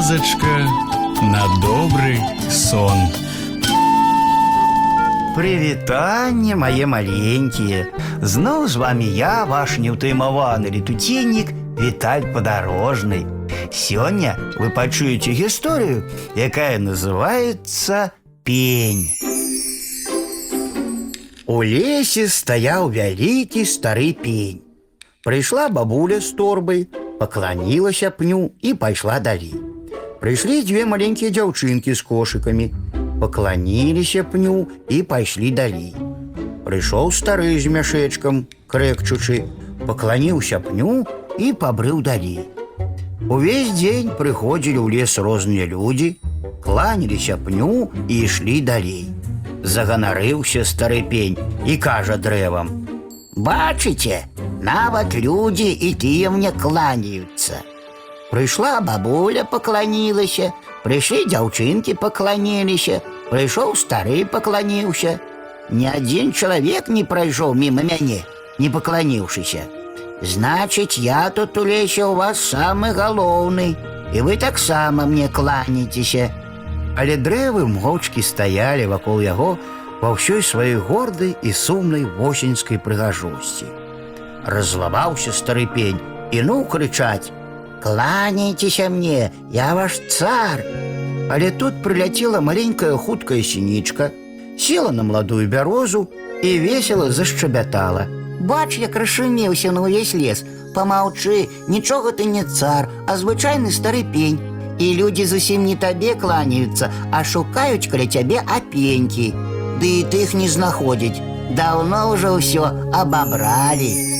казачка на добрый сон. Прывітанне мае маленькія. Зноў з вами я, ваш неўтаймаваны летуценнік Віталь падарожны. Сёння вы пачуеце гісторыю, якая называецца пень. У лесе стаяў вялікі стары пень. Прыйшла бабуля з торбай, пакланілася пню і пайшла далей. Прыйшлі дзве маленькія дзяўчынкі з кошыкамі, пакланіліся пню і пайшлі далей. Прыйшоў стары з мяшэчкам, крэкчучы, пакланіўся пню і пабрыў далей. Увесь дзень прыходзілі ў лес розныя людзі, кланяліся пню і ішлі далей. Заганарыўся стары пень і кажа дрэвам: « Бачыце, нават людзі і тыя мне кланяюцца. Прыйшла бабуля пакланілася, прыйшлі дзяўчынкі пакланіліся, прыйшоў стары пакланіўся. Ні адзін чалавек не прайшоў міма мяне, не пакланіўшыся. Значыць, я тут у лесе у вас самы галоўны, і вы таксама мне кланяцеся. Але дрэвы моўчкі стаялі вакол яго ва ўсёй сваёй гордай і сумнай восеньскай прыгажосці. Разлаваўся стары пень і ну крычаць: Кланяйцеся мне, я ваш цар. Але тут прыляцела маленькая хуткая сінічка, села на маладую бярозу і весела зашчабятала. Бач, як расшумеўся на ўвесь лес. Памаўчы, нічога ты не цар, а звычайны стары пень. І людзі зусім не табе кланяюцца, а шукаюць каля цябе апенькі. Ды і тых не знаходзяць. Даўно ўжо ўсё абабралі.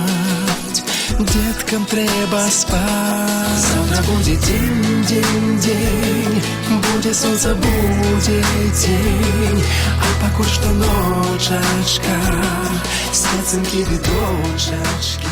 деткам трэба спать. Завтра будет день, день, день, будет солнце, будет день, а пакуль што ночачка, снятся дочачки.